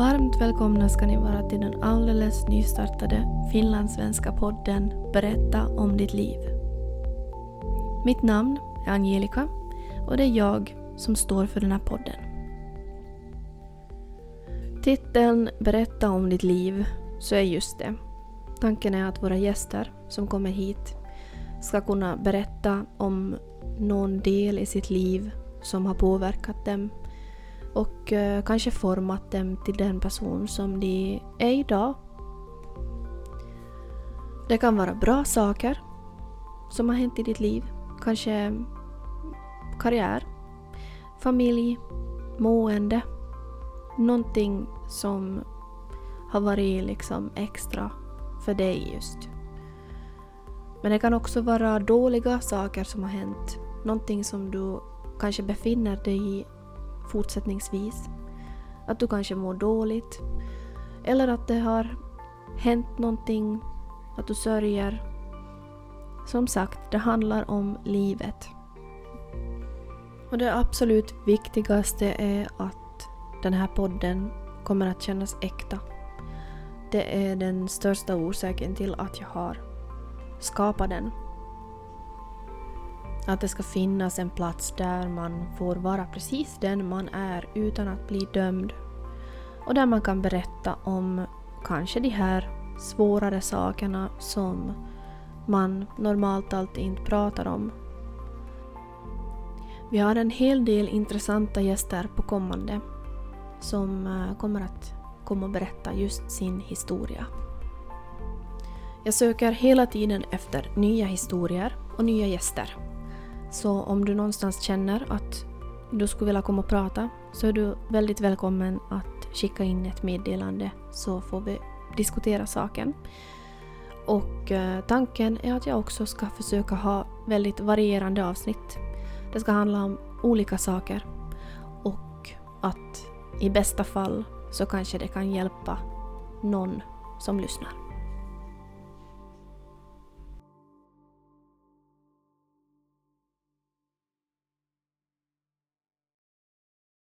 Varmt välkomna ska ni vara till den alldeles nystartade finlandssvenska podden Berätta om ditt liv. Mitt namn är Angelica och det är jag som står för den här podden. Titeln Berätta om ditt liv så är just det. Tanken är att våra gäster som kommer hit ska kunna berätta om någon del i sitt liv som har påverkat dem och eh, kanske format dem till den person som de är idag. Det kan vara bra saker som har hänt i ditt liv. Kanske karriär, familj, mående. Någonting som har varit liksom extra för dig just. Men det kan också vara dåliga saker som har hänt. Någonting som du kanske befinner dig i fortsättningsvis. Att du kanske mår dåligt. Eller att det har hänt någonting, att du sörjer. Som sagt, det handlar om livet. Och det absolut viktigaste är att den här podden kommer att kännas äkta. Det är den största orsaken till att jag har skapat den. Att det ska finnas en plats där man får vara precis den man är utan att bli dömd. Och där man kan berätta om kanske de här svårare sakerna som man normalt alltid inte pratar om. Vi har en hel del intressanta gäster på kommande som eh, kommer att komma och berätta just sin historia. Jag söker hela tiden efter nya historier och nya gäster. Så om du någonstans känner att du skulle vilja komma och prata så är du väldigt välkommen att skicka in ett meddelande så får vi diskutera saken. Och eh, tanken är att jag också ska försöka ha väldigt varierande avsnitt. Det ska handla om olika saker och att i bästa fall så kanske det kan hjälpa någon som lyssnar.